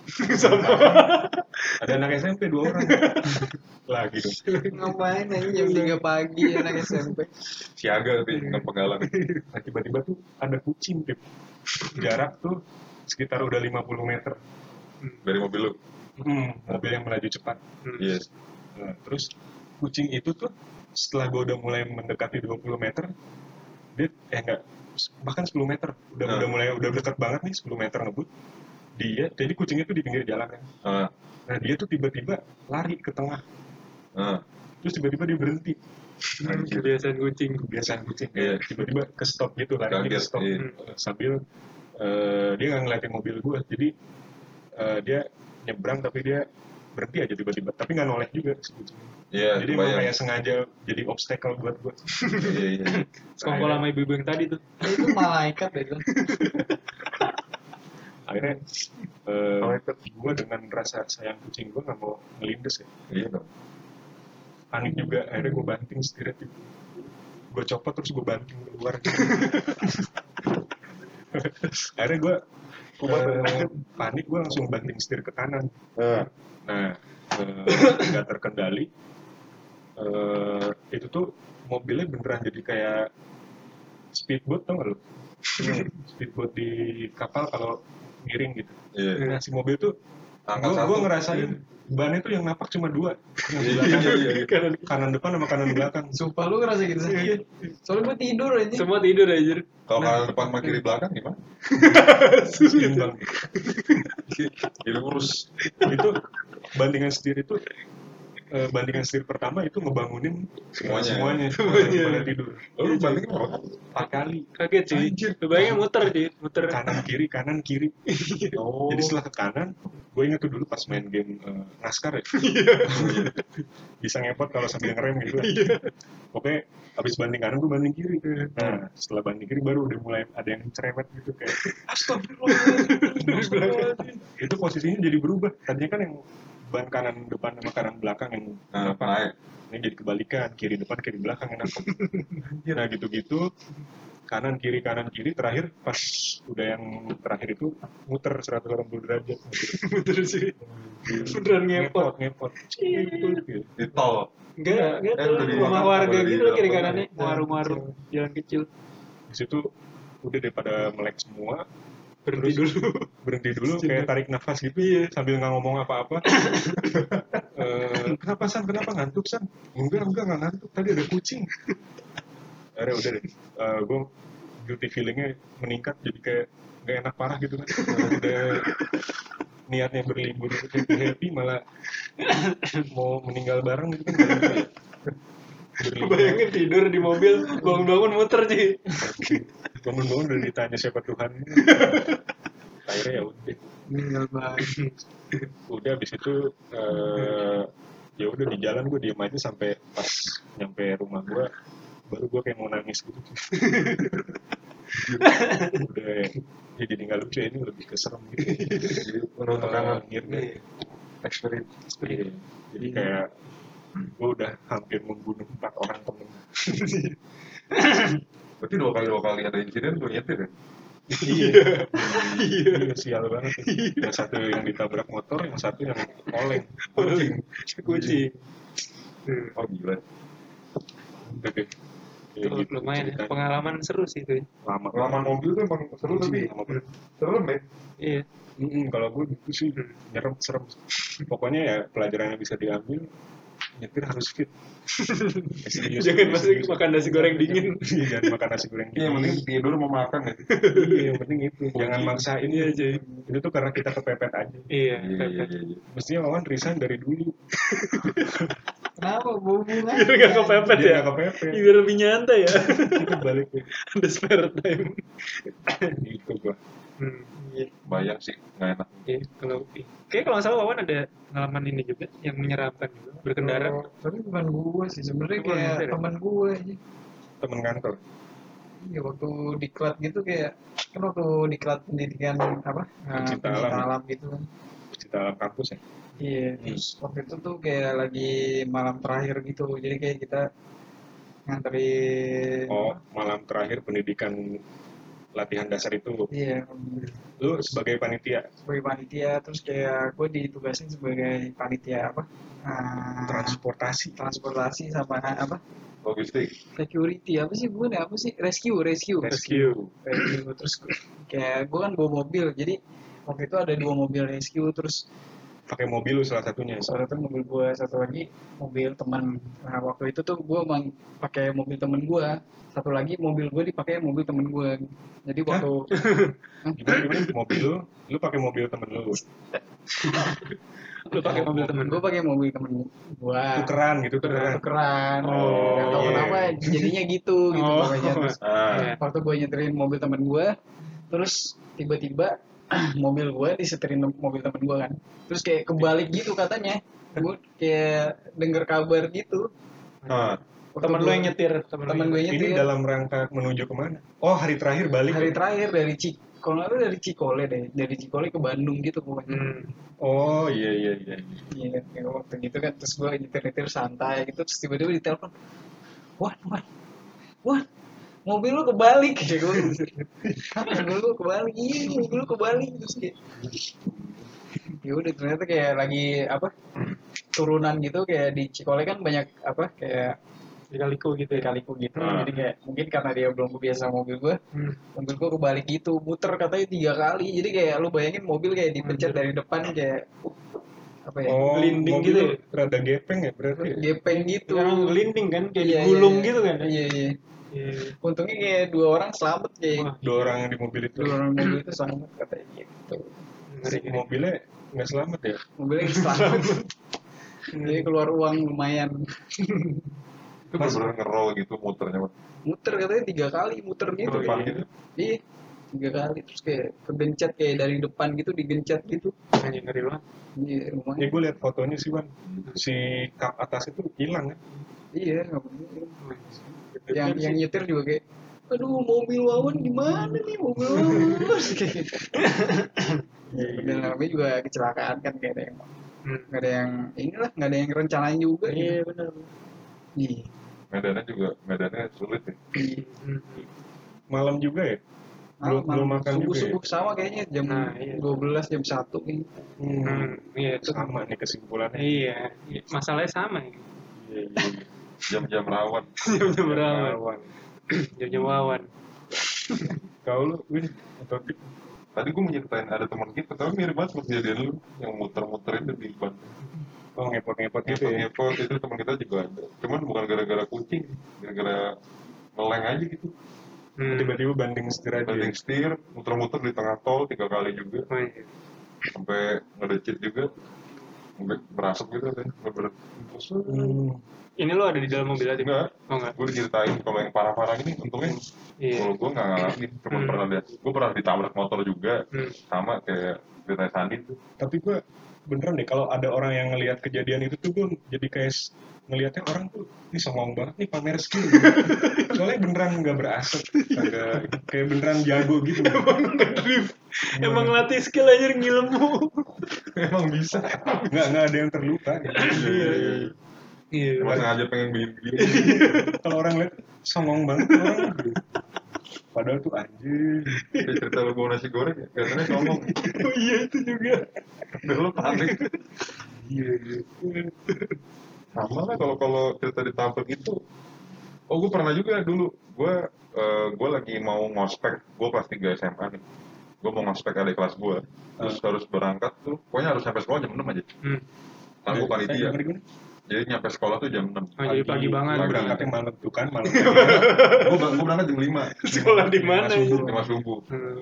ada anak SMP dua orang lagi dong Ngapain aja jam 3 pagi anak SMP. Siaga tapi dengan penggalang. nah, tiba-tiba tuh ada kucing tip jarak tuh sekitar udah 50 meter Dari mobil lu. hmm, mobil yang melaju cepat Hmm. Yes. Nah, terus kucing itu tuh setelah gue udah mulai mendekati 20 meter dia eh enggak bahkan 10 meter udah Nah. udah mulai udah dekat banget nih 10 meter ngebut dia jadi kucingnya tuh di pinggir jalan kan Ah. nah dia tuh tiba-tiba lari ke tengah Ah. terus tiba-tiba dia berhenti. Kebiasaan kucing. kebiasaan kucing Iya. tiba-tiba ke stop gitu lari ke stop iya. Sambil eh, dia nggak ngeliatin mobil gue jadi eh, dia nyebrang tapi dia berhenti aja tiba-tiba tapi nggak noleh juga kucing. Iya, jadi emang kayak sengaja jadi obstacle buat gue Iya, iya. Sekongkol sama ibu-ibu yang tadi tuh. Ya, itu malaikat deh kan. akhirnya eh, gue dengan rasa sayang kucing gue nggak mau ngelindes ya Iya dong. panik juga akhirnya gue banting setir itu gue copot terus gue banting keluar akhirnya gue panik gue langsung banting setir ke kanan. Ah. nah eh, nggak terkendali. Eh, itu tuh mobilnya beneran jadi kayak speedboat tau gak lo speedboat di kapal kalau miring gitu. Iya. nah si mobil tuh Angkat gue satu. ngerasain bannya tuh yang napak cuma dua yang Iya, belakang iya, iya. kanan, kanan depan sama kanan belakang Sumpah lu ngerasa gitu sih. Soalnya gue tidur aja. Semua tidur aja. Kalau kanan depan sama kiri belakang gimana? seimbang Kiri lurus. itu bandingan setir itu eh, bandingan setir pertama itu ngebangunin Semuanya. semuanya, Semuanya. pada tidur Oh, lu bandingin berapa? empat kali Kaget sih. Anjir. Kebayangnya muter sih, muter. kanan kiri kanan kiri Oh. jadi setelah ke kanan gue inget tuh dulu pas main game eh, naskar ya bisa ngepot kalau sambil ngerem gitu pokoknya habis banding kanan gue banding kiri nah setelah banding kiri baru udah mulai ada yang cerewet gitu kayak astagfirullahaladzim." itu posisinya jadi berubah tadinya kan yang ban kanan depan sama kanan belakang yang Nah, apa naik. ini jadi kebalikan kiri depan kiri belakang yang nangkep nah gitu-gitu kanan kiri kanan kiri terakhir pas udah yang terakhir itu muter 180 derajat Muter sih. Beneran ngepot. ngepot gitu, gitu. Di tol. Enggak, enggak Eh, tuh rumah warga gitu loh kiri dalam kanannya, warung-warung jalan kecil. di situ udah deh pada melek semua Berhenti Terus dulu. berhenti dulu kayak tarik nafas gitu sambil nggak ngomong apa-apa Eh, kenapa san kenapa ngantuk san enggak enggak nggak ngantuk tadi ada kucing akhirnya udah deh gue guilty feelingnya meningkat jadi kayak nggak enak parah gitu kan udah niatnya berlibur happy happy malah mau meninggal bareng gitu kan ya. Berlibur. Bayangin tidur di mobil, bangun-bangun muter sih. Bangun-bangun udah ditanya siapa Tuhan. Akhirnya ya udah. Meninggal banget. udah habis itu eh, ya udah di jalan gue diem aja sampai pas nyampe rumah gue baru gue kayak mau nangis gitu. Udah ya. Jadi nggak lucu ya, ini lebih keserem gitu. Jadi menurut tekanan Ngir ini experience. Iya. jadi kayak gue udah hampir membunuh empat orang temen Berarti dua kali dua kali ada insiden gue nyetir ya? iya iya sial banget yang satu yang ditabrak motor yang satu yang oleng kucing Kucing. Oh gila. Kayak Itu gitu lumayan ya. Pengalaman seru sih itu. ya. lama Pengalaman mobil tuh emang seru tapi Lama banget. serem ya. Iya. Mm-mm, kalau gue gitu sih nyerem serem pokoknya ya pelajaran yang bisa diambil nyetir harus fit Ya, serius, Jangan masih serius. makan nasi goreng dingin. Iya, jangan makan nasi goreng Iya, yang penting tidur mau makan ya. iya yang penting itu jangan maksain Iya, cuy. itu tuh karena kita kepepet aja Iya. Iya iya iya. iya. mestinya Wawan resign dari dulu Kenapa hubungan? Biar gak kepepet dia ya. nggak kepepet Biar lebih nyantai ya. kita balik ke Ada spare time. gitu gua Hmm. Iya. Bayang sih nggak enak. Iya, kalau kayak kalau nggak salah Wawan ada pengalaman ini juga yang menyeramkan juga berkendara. Oh, tapi bukan gue sih sebenarnya kayak ya? teman gue aja. temen kantor Iya waktu diklat gitu kayak kan waktu diklat pendidikan apa? Nah, pencipta alam ya? alam gitu kan. cerita dalam kampus ya Iya, terus waktu itu tuh kayak lagi malam terakhir gitu. Jadi kayak kita nganterin oh malam terakhir pendidikan latihan dasar itu Iya, lu sebagai panitia sebagai panitia terus kayak gue ditugasin sebagai panitia apa? Ah, transportasi transportasi sama apa? Logistik. Security apa sih gue apa sih? Rescue, rescue. rescue rescue terus kayak gue kan bawa mobil jadi waktu itu ada dua mobil rescue terus pakai mobil lu salah satunya. Salah satu mobil gue satu lagi mobil teman. Nah waktu itu tuh gue emang pakai mobil temen gue satu lagi mobil gue dipakai mobil temen gue jadi waktu gimana gimana? Mobil lu? Lu pakai mobil temen lu? Lu pakai mobil temen gue pakai mobil temen gue tukeran gitu tukeran. Tukeran. Oh, tahu iya. kenapa jadinya gitu gitu Oh. pokoknya terus Ah, Iya. waktu gue nyeterin mobil temen gue terus tiba-tiba mobil gue diseterin mobil temen gue kan. Terus kayak kebalik gitu katanya. Gue kayak denger kabar gitu. Ah, Waktu Temen lu yang nyetir, temen gue ini nyetir. dalam rangka menuju ke mana? Oh hari terakhir balik. Hari terakhir dari Cik kalau nggak dari Cikole deh. Dari Cikole ke Bandung gitu pokoknya. Hmm. oh iya iya iya. Iya kayak waktu gitu kan. Terus gue nyetir nyetir santai gitu. Terus tiba-tiba ditelepon wah wah wah mobil lu kebalik kayak gue Hah, mobil lu kebalik iya mobil lu kebalik terus kayak ya udah ternyata kayak lagi apa turunan gitu kayak di Cikole kan banyak apa kayak Dikaliku gitu ya. kaliku gitu Ah. jadi kayak mungkin karena dia belum kebiasa mobil gue Hmm. mobil gue kebalik gitu muter katanya tiga kali jadi kayak lu bayangin mobil kayak dipencet dari depan kayak apa ya oh Gelinding gitu rada gepeng ya berarti ya? gepeng gitu Sekarang gelinding kan kayak Iya, digulung iya. gitu kan. iya iya Iya. untungnya kayak dua orang selamat kayak Wah, dua orang yang di mobil itu. Dua orang mobil itu selamat. Katanya gitu. Ngeri ngeri. mobilnya nggak selamat ya? Mobilnya selamat. Jadi keluar uang lumayan. Itu bener-bener ngerol gitu muternya. Muter katanya tiga kali muter Ke gitu depan gitu. iya tiga kali. Terus kayak kegencet kayak dari depan gitu digencet gitu. Anjing ngeri banget. iya ya lumayan gue lihat fotonya sih Wan. Si kap atas itu hilang kan? Iya nggak. Yang yang nyetir juga kayak aduh mobil wawan gimana nih mobil wawan gitu dan namanya juga kecelakaan kan kayak ada yang Hmm. nggak ada yang inilah nggak ada yang rencanain juga Iya gitu. benar. iya Medannya juga medannya sulit ya. iya Hmm. malam juga ya belum Malam- belum makan subuh juga ya? subuh sama kayaknya jam Nah, iya. 12 jam 1 nih Hmm. Hmm. Iya itu. sama nih kesimpulannya Iya. Masalahnya sama ya. Iya, iya, iya. Jam-jam rawan. Jam-jam rawan. Rawan. Jam-jam wawan. Kau lu, Win, atau Dik? Tadi gue mau nyeritain ada teman kita, tapi mirip banget sama kejadian lu yang muter-muterin di ban. Oh, ngepot-ngepot gitu ya? Ngepot itu teman kita juga ada. Cuman bukan gara-gara kucing, gara-gara ngeleng aja gitu. Hmm. Tiba-tiba banding setir aja. Banding setir, muter-muter di tengah tol tiga kali juga, Oh, iya. sampai ngedecit juga, sampai berasap gitu kan, bener Hmm. Ini lo ada di dalam mobil aja? Enggak, Oh enggak. gue diceritain kalau yang parah-parah ini untungnya Iya. kalau gue nggak ngalamin, cuma Hmm. pernah lihat, gue pernah ditabrak motor juga, Hmm. sama kayak cerita Sandi tuh. Tapi gue beneran deh, kalau ada orang yang ngelihat kejadian itu tuh gue jadi kayak ngelihatnya orang tuh ini songong banget nih pamer skill soalnya beneran nggak berasap agak kayak beneran jago gitu Emang ngedrift. Emang latih skill aja ngilmu. emang bisa nggak nggak ada yang terluka gitu. Iya, iya. Iya. Emang sengaja pengen bikin begini. kalau orang lihat songong banget orang padahal tuh anjing Kayak cerita lu bawa nasi goreng ya, katanya ngomong. Oh iya itu juga. Lu panik. iya iya Sama lah kalau kalau cerita ditampil gitu. Oh, gue pernah juga dulu. Gue eh, gue lagi mau ngospek. Gue kelas 3 SMA nih. Gue mau ngospek adik kelas gue. Terus harus berangkat tuh. Pokoknya harus sampai sekolah jam 6 aja. Hmm. Karena gue panitia. Jadi nyampe sekolah tuh jam 6. Oh, jadi pagi banget. Lu berangkatnya malam tuh kan malam gue gue berangkat jam 5. Sekolah di mana? subuh. ya? 5 subuh. Hmm.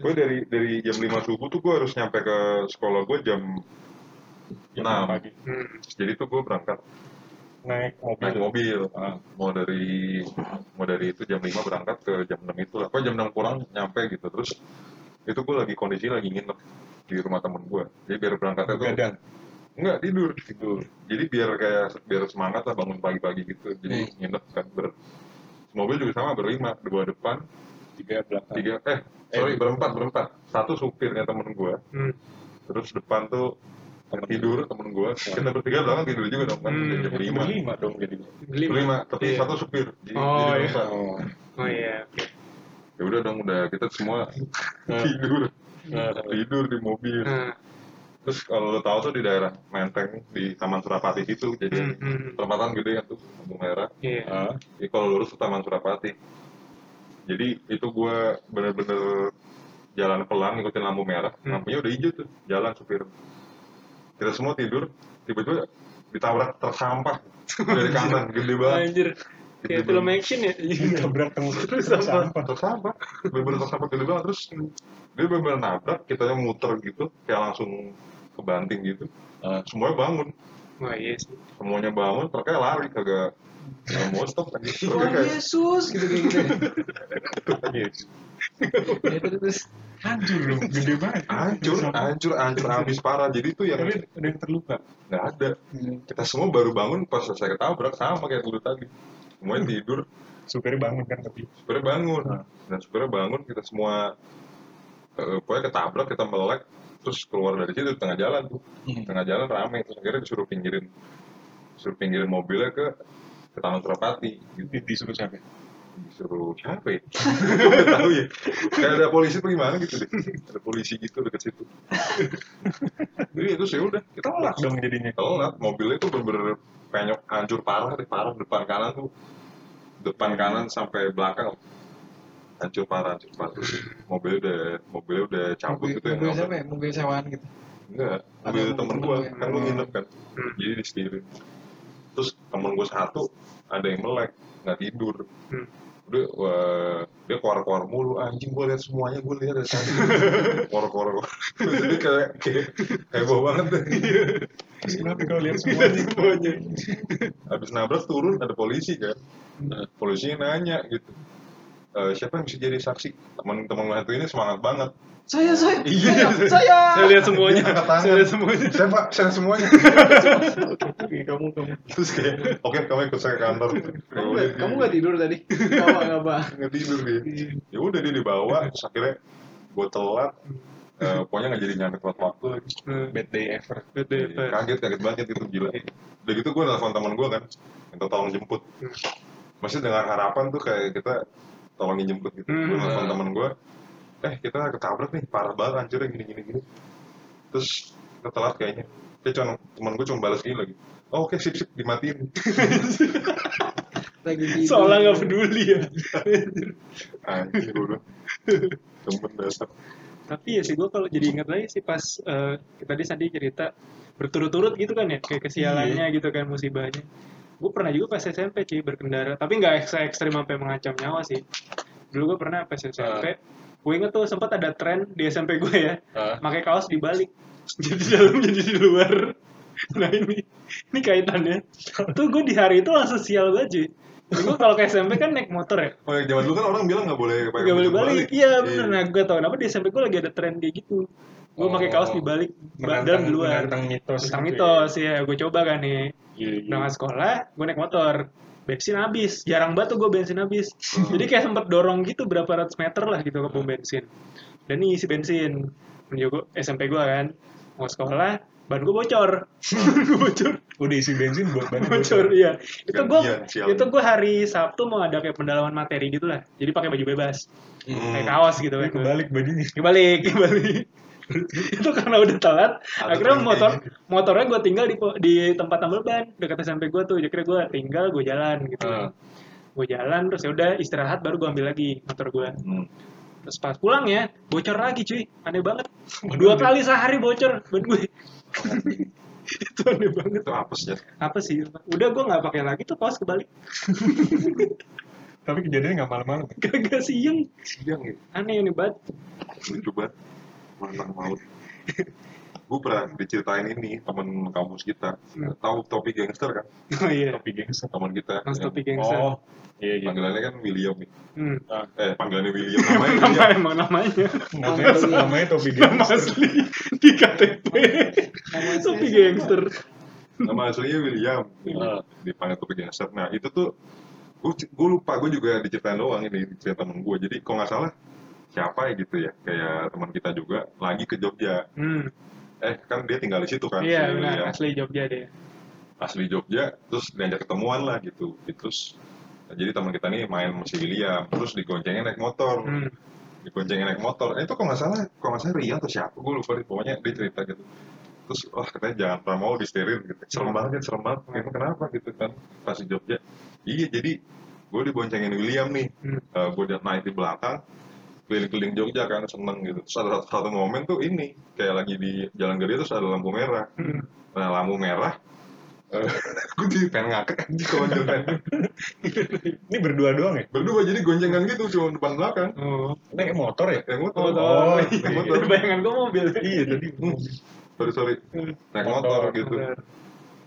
Gue dari dari jam 5 subuh tuh gue harus nyampe ke sekolah gue jam jam Enam. pagi Hmm. jadi tuh gue berangkat naik mobil naik mobil Ah. mau dari mau dari itu jam 5 berangkat ke jam 6 itu lah kok jam 6 kurang nyampe gitu terus itu gue lagi kondisi lagi nginep di rumah temen gue jadi biar berangkatnya tuh gadang enggak tidur. Tidur. Jadi biar kayak biar semangat lah bangun pagi-pagi gitu. Jadi Hmm. nginep kan ber mobil juga sama berlima. Dua depan tiga belakang. tiga eh sorry berempat berempat. Satu supirnya temen gue Hmm. terus depan tuh yang tidur temen gue kita bertiga belakang tidur juga dong kan. Hmm. jam lima berlima dong Berlima. berlima tapi Iya. satu supir. Jadi, Oh, jadi iya. oh. Oh iya. ya udah dong udah. Kita semua tidur. Tidur di mobil terus kalau lo tahu tuh di daerah Menteng di Taman Surapati itu jadi hmm, hmm, perempatan gede kan tuh lampu merah. Iya. Ah, jadi kalau lurus tuh Taman Surapati. Jadi itu gue bener-bener jalan pelan ngikutin lampu merah. Hmm. lampunya udah hijau tuh jalan supir. Kita semua tidur tiba-tiba ditabrak truk sampah dari kanan gede banget. Anjir. Kayak Gede film action ya. tabrak temu Terus terus apa? sampah truk sampah bener-bener sampah banget terus dia bener-bener nabrak kitanya muter gitu kayak langsung kebanting gitu. Ah. semuanya bangun. Wah iya sih. semuanya bangun truknya lari kagak nggak mau stop. Lagi Tuhan kayak Yesus gitu kayak gitu. Yes. Ya, terus terus. Hancur dong gede banget. Hancur hancur. hancur habis parah. Jadi tuh yang tapi ada yang terluka? Nggak ada. Kita semua baru bangun pas selesai ketabrak sama kayak dulu tadi semuanya tidur supirnya bangun kan tapi supirnya bangun dan supirnya bangun kita semua eh, pokoknya ketabrak kita melek terus keluar dari situ tengah jalan tuh Hmm. tengah jalan rame terus akhirnya disuruh pinggirin disuruh pinggirin mobilnya ke ke Taman Surapati gitu di- disuruh siapa disuruh siapa ya? Tahu ya. Kayak ada polisi apa gimana gitu deh. Ada polisi gitu deket situ. Jadi itu sih udah kita telak dong jadinya telat mobilnya itu bener-bener penyok hancur parah deh parah depan kanan tuh depan kanan sampai belakang hancur parah hancur parah mobilnya udah mobilnya udah cabut mobil, gitu ya mobil siapa ya? Mobil sewaan gitu. enggak mobil mobil temen temen gua lu ya? kan gua Oh. nginep kan jadi disetirin terus temen gua satu ada yang melek nggak tidur Hmm. Udah wah, dia keluar-keluar mulu. Anjing gua lihat semuanya gua lihat dari tadi keluar-keluar. Jadi kayak kayak heboh banget deh. Kenapa kalau lihat semuanya? Semuanya. habis nabrak turun ada polisi kan. Nah, polisinya nanya gitu "Eh, siapa yang bisa jadi saksi teman-teman lu satu ini semangat banget Saya saya. Iya. Saya. saya. Saya lihat semuanya. Angkat tangan. Saya lihat semuanya. saya pak saya semuanya Iya, kamu kamu terus kayak oke kamu ikut saya ke kantor Kamu nggak kamu nggak tidur tadi? Gak apa nggak apa. nggak tidur dia ya udah dia dibawa terus akhirnya gue telat Eh, pokoknya nggak jadi nyampe tepat waktu lagi bad day ever Beda Iya, kaget kaget banget itu gila udah gitu gue nelfon teman gue kan minta tolong jemput masih dengan harapan tuh kayak kita tolongin jemput gitu gue Hmm. nelfon teman gue eh kita ketabrak nih parah banget hancurnya gini gini gini terus kita telat kayaknya dia cuma teman gue cuma balas gini lagi oh, oke sip sip dimatiin Lagi. Seolah nggak peduli ya. anjing gue udah temen dasar Tapi ya sih gue kalau jadi ingat lagi sih pas eh, tadi Sandi cerita berturut-turut gitu kan ya kayak kesialannya gitu kan musibahnya. Gue pernah juga pas SMP sih berkendara, tapi nggak ekstrim ekstrim sampai mengancam nyawa sih. Dulu gue pernah pas SMP, gue inget tuh sempat ada tren di SMP gue ya, Ah. pakai kaos dibalik, jadi di dalam jadi di luar. Nah ini ini kaitannya. Tuh gue di hari itu langsung sial banget. Gue kalau ke SMP kan naik motor ya, oh ya zaman dulu kan orang bilang nggak boleh pakai Gak boleh baju balik. Iya bener. Nah gue tau kenapa di SMP gue lagi ada tren kayak gitu. Gue Oh. pakai kaos dibalik, dalam di luar. menantang mitos Tentang gitu mitos ya. Gue coba kan nih. Iya, iya. berangkat sekolah gue naik motor. Bensin habis. Jarang banget tuh gue bensin habis. Jadi kayak sempet dorong gitu berapa ratus meter lah gitu ke pom bensin. Dan nih isi bensin. Menuju SMP gue kan. Mau sekolah ban gue bocor. Gue bocor. Udah isi bensin buat ban bocor iya. Itu gue sial. itu gue hari Sabtu mau ada kayak pendalaman materi gitu lah jadi pakai baju bebas. Hmm. kayak kaos gitu kan. Kebalik bajunya. kebalik kebalik itu karena udah telat. Akhirnya motor motornya gue tinggal di di tempat tambal ban dekat SMP gue tuh. Akhirnya gue tinggal gue jalan gitu. Ah. gue jalan terus ya udah istirahat baru gue ambil lagi motor gue Hmm. terus pas pulang ya bocor lagi cuy. Aneh banget. Dua kali sehari bocor ban gue itu aneh banget. Itu apes ya. apa sih? Udah gue nggak pakai lagi tuh kaos kebalik. Tapi kejadiannya nggak malam-malam. kagak siang. Siang ya. aneh ini banget. Lucu banget. Mantan maut. Gue pernah diceritain ini temen kampus kita. Hmm. Tahu topi gangster kan? oh iya Tapi gengs. Teman kita. Mas yang- Topi Gangster. Oh, iya iya. Panggilannya kan William nih. hmm. Eh, panggilannya William. Namanya nama William. emang namanya Namanya, namanya topi nama gengs. asli di KTP Topi gangster Nama aslinya William. Ah. Dipanggil topi gangster. Nah, itu tuh gue gue lupa gue juga diceritain doang ini cerita temen gue jadi kalau nggak salah siapa ya gitu ya kayak teman kita juga lagi ke Jogja. Hmm. eh kan dia tinggal di situ kan iya si benar asli Jogja deh asli Jogja terus diajak ketemuan lah gitu terus jadi teman kita nih main masih William terus digoncengin naik motor. Hmm. digoncengin naik motor. Eh, itu kalau nggak salah kalau nggak salah Rian atau siapa? Gue lupa pokoknya dia cerita gitu. Terus wah katanya jangan pernah mau disterir gitu. Serem banget kan serem banget. Emang kenapa gitu kan pas di Jogja? Iya jadi gue diboncengin William nih. Hmm. gue udah naik di belakang keliling-keliling Jogja kan seneng gitu terus ada satu, satu momen tuh ini kayak lagi di Jalan Gede terus ada lampu merah Hmm. nah lampu merah eh, gue jadi pengen ngakak kalau jalan Ini berdua doang ya? berdua jadi goncengan gitu cuma depan belakang oh Naik motor ya? yang motor motor Oh, iya. naik motor bayangan gue mobil Iya tadi. Sorry sorry naik motor, Motor, gitu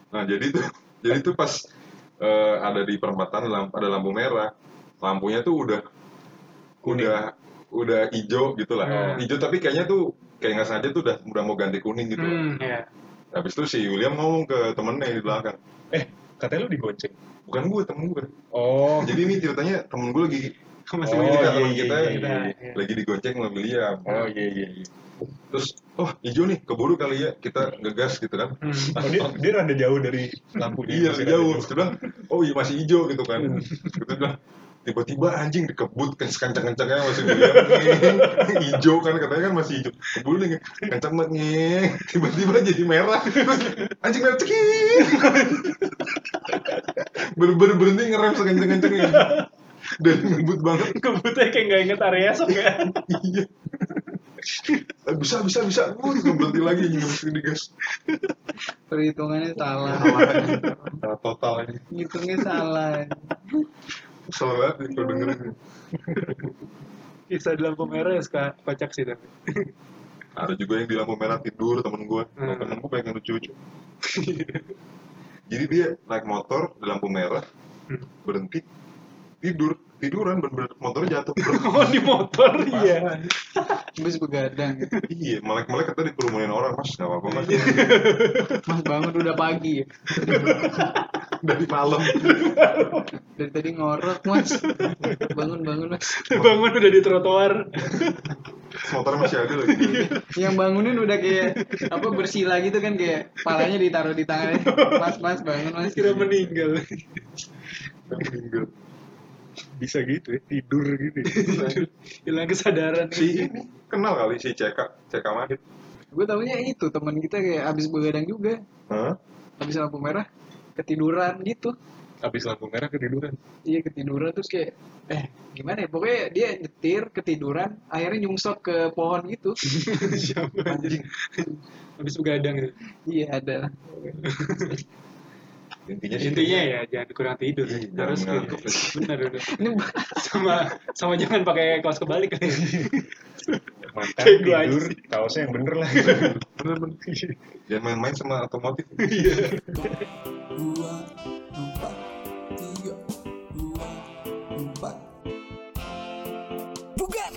nah jadi tuh jadi tuh pas eh, ada di perempatan lamp, ada lampu merah lampunya tuh udah Kuning. udah udah hijau gitu lah Hmm. hijau tapi kayaknya tuh kayak nggak sengaja tuh udah udah mau ganti kuning gitu hmm, ya habis itu si William ngomong ke temennya di belakang Eh, katanya lu digonceng. bukan gue temen gue Oh, jadi ini ceritanya temen gue lagi masih Oh, bisa temen iya, kita iya, iya, lagi, iya. lagi digonceng sama William oh iya iya. iya. terus oh hijau nih keburu kali ya kita ngegas gitu kan Hmm. Oh, dia, dia rada jauh dari lampu iya jauh terus bilang oh iya masih hijau gitu kan bilang tiba-tiba anjing dikebut kan kencang-kencangnya masih hijau kan katanya kan masih hijau. Keburu nih kencang banget nih tiba-tiba jadi merah. Anjing merah cekik. Bener-bener berhenti ngerem sekencang-kencangnya dan ngebut banget. Kebutnya kayak nggak inget area sok ya? Iya. Eh, bisa bisa bisa. Gue berhenti lagi anjing mesti digas perhitungannya salah. Nah, total aja ngitungnya salah kesel banget nih kalau dengerin ini. kisah di lampu merah ya suka kocak sih tapi. Ada juga yang di lampu merah tidur temen gue Hmm. temen gue pengen lucu-lucu. Jadi dia naik motor di lampu merah Hmm. berhenti tidur. Tiduran bener-bener motornya jatuh. Oh di motor iya terus begadang gitu. iya melek-melek kata dikerumunin orang mas? Gak apa-apa mas. Mas bangun udah pagi. Ya dari malam. Dari tadi ngorok mas. Bangun bangun mas. Bangun udah di trotoar. Motornya masih ada lagi. Yang bangunin udah kayak apa bersila gitu kan kayak palanya ditaruh di tangannya. Mas mas bangun mas. Kira meninggal. Meninggal bisa gitu ya, tidur gitu. ya. hilang kesadaran. Si ini kenal kali si CK CK Mahit gue taunya itu teman kita kayak abis begadang juga. Hah? abis lampu merah ketiduran gitu. Habis lampu merah ketiduran. iya ketiduran terus kayak eh gimana ya? Pokoknya dia nyetir ketiduran akhirnya nyungsok ke pohon gitu. Siapa? Anjing. Habis begadang gitu iya ada intinya sih intinya ya jangan kurang tidur. Iya, harus jangan gitu. bener bener ini sama sama jangan pakai kaos kebalik. Makan, gua aja tidur, kaosnya yang bener lah. bener-bener jangan main-main sama otomotif. Dua empat tiga dua empat. Bukan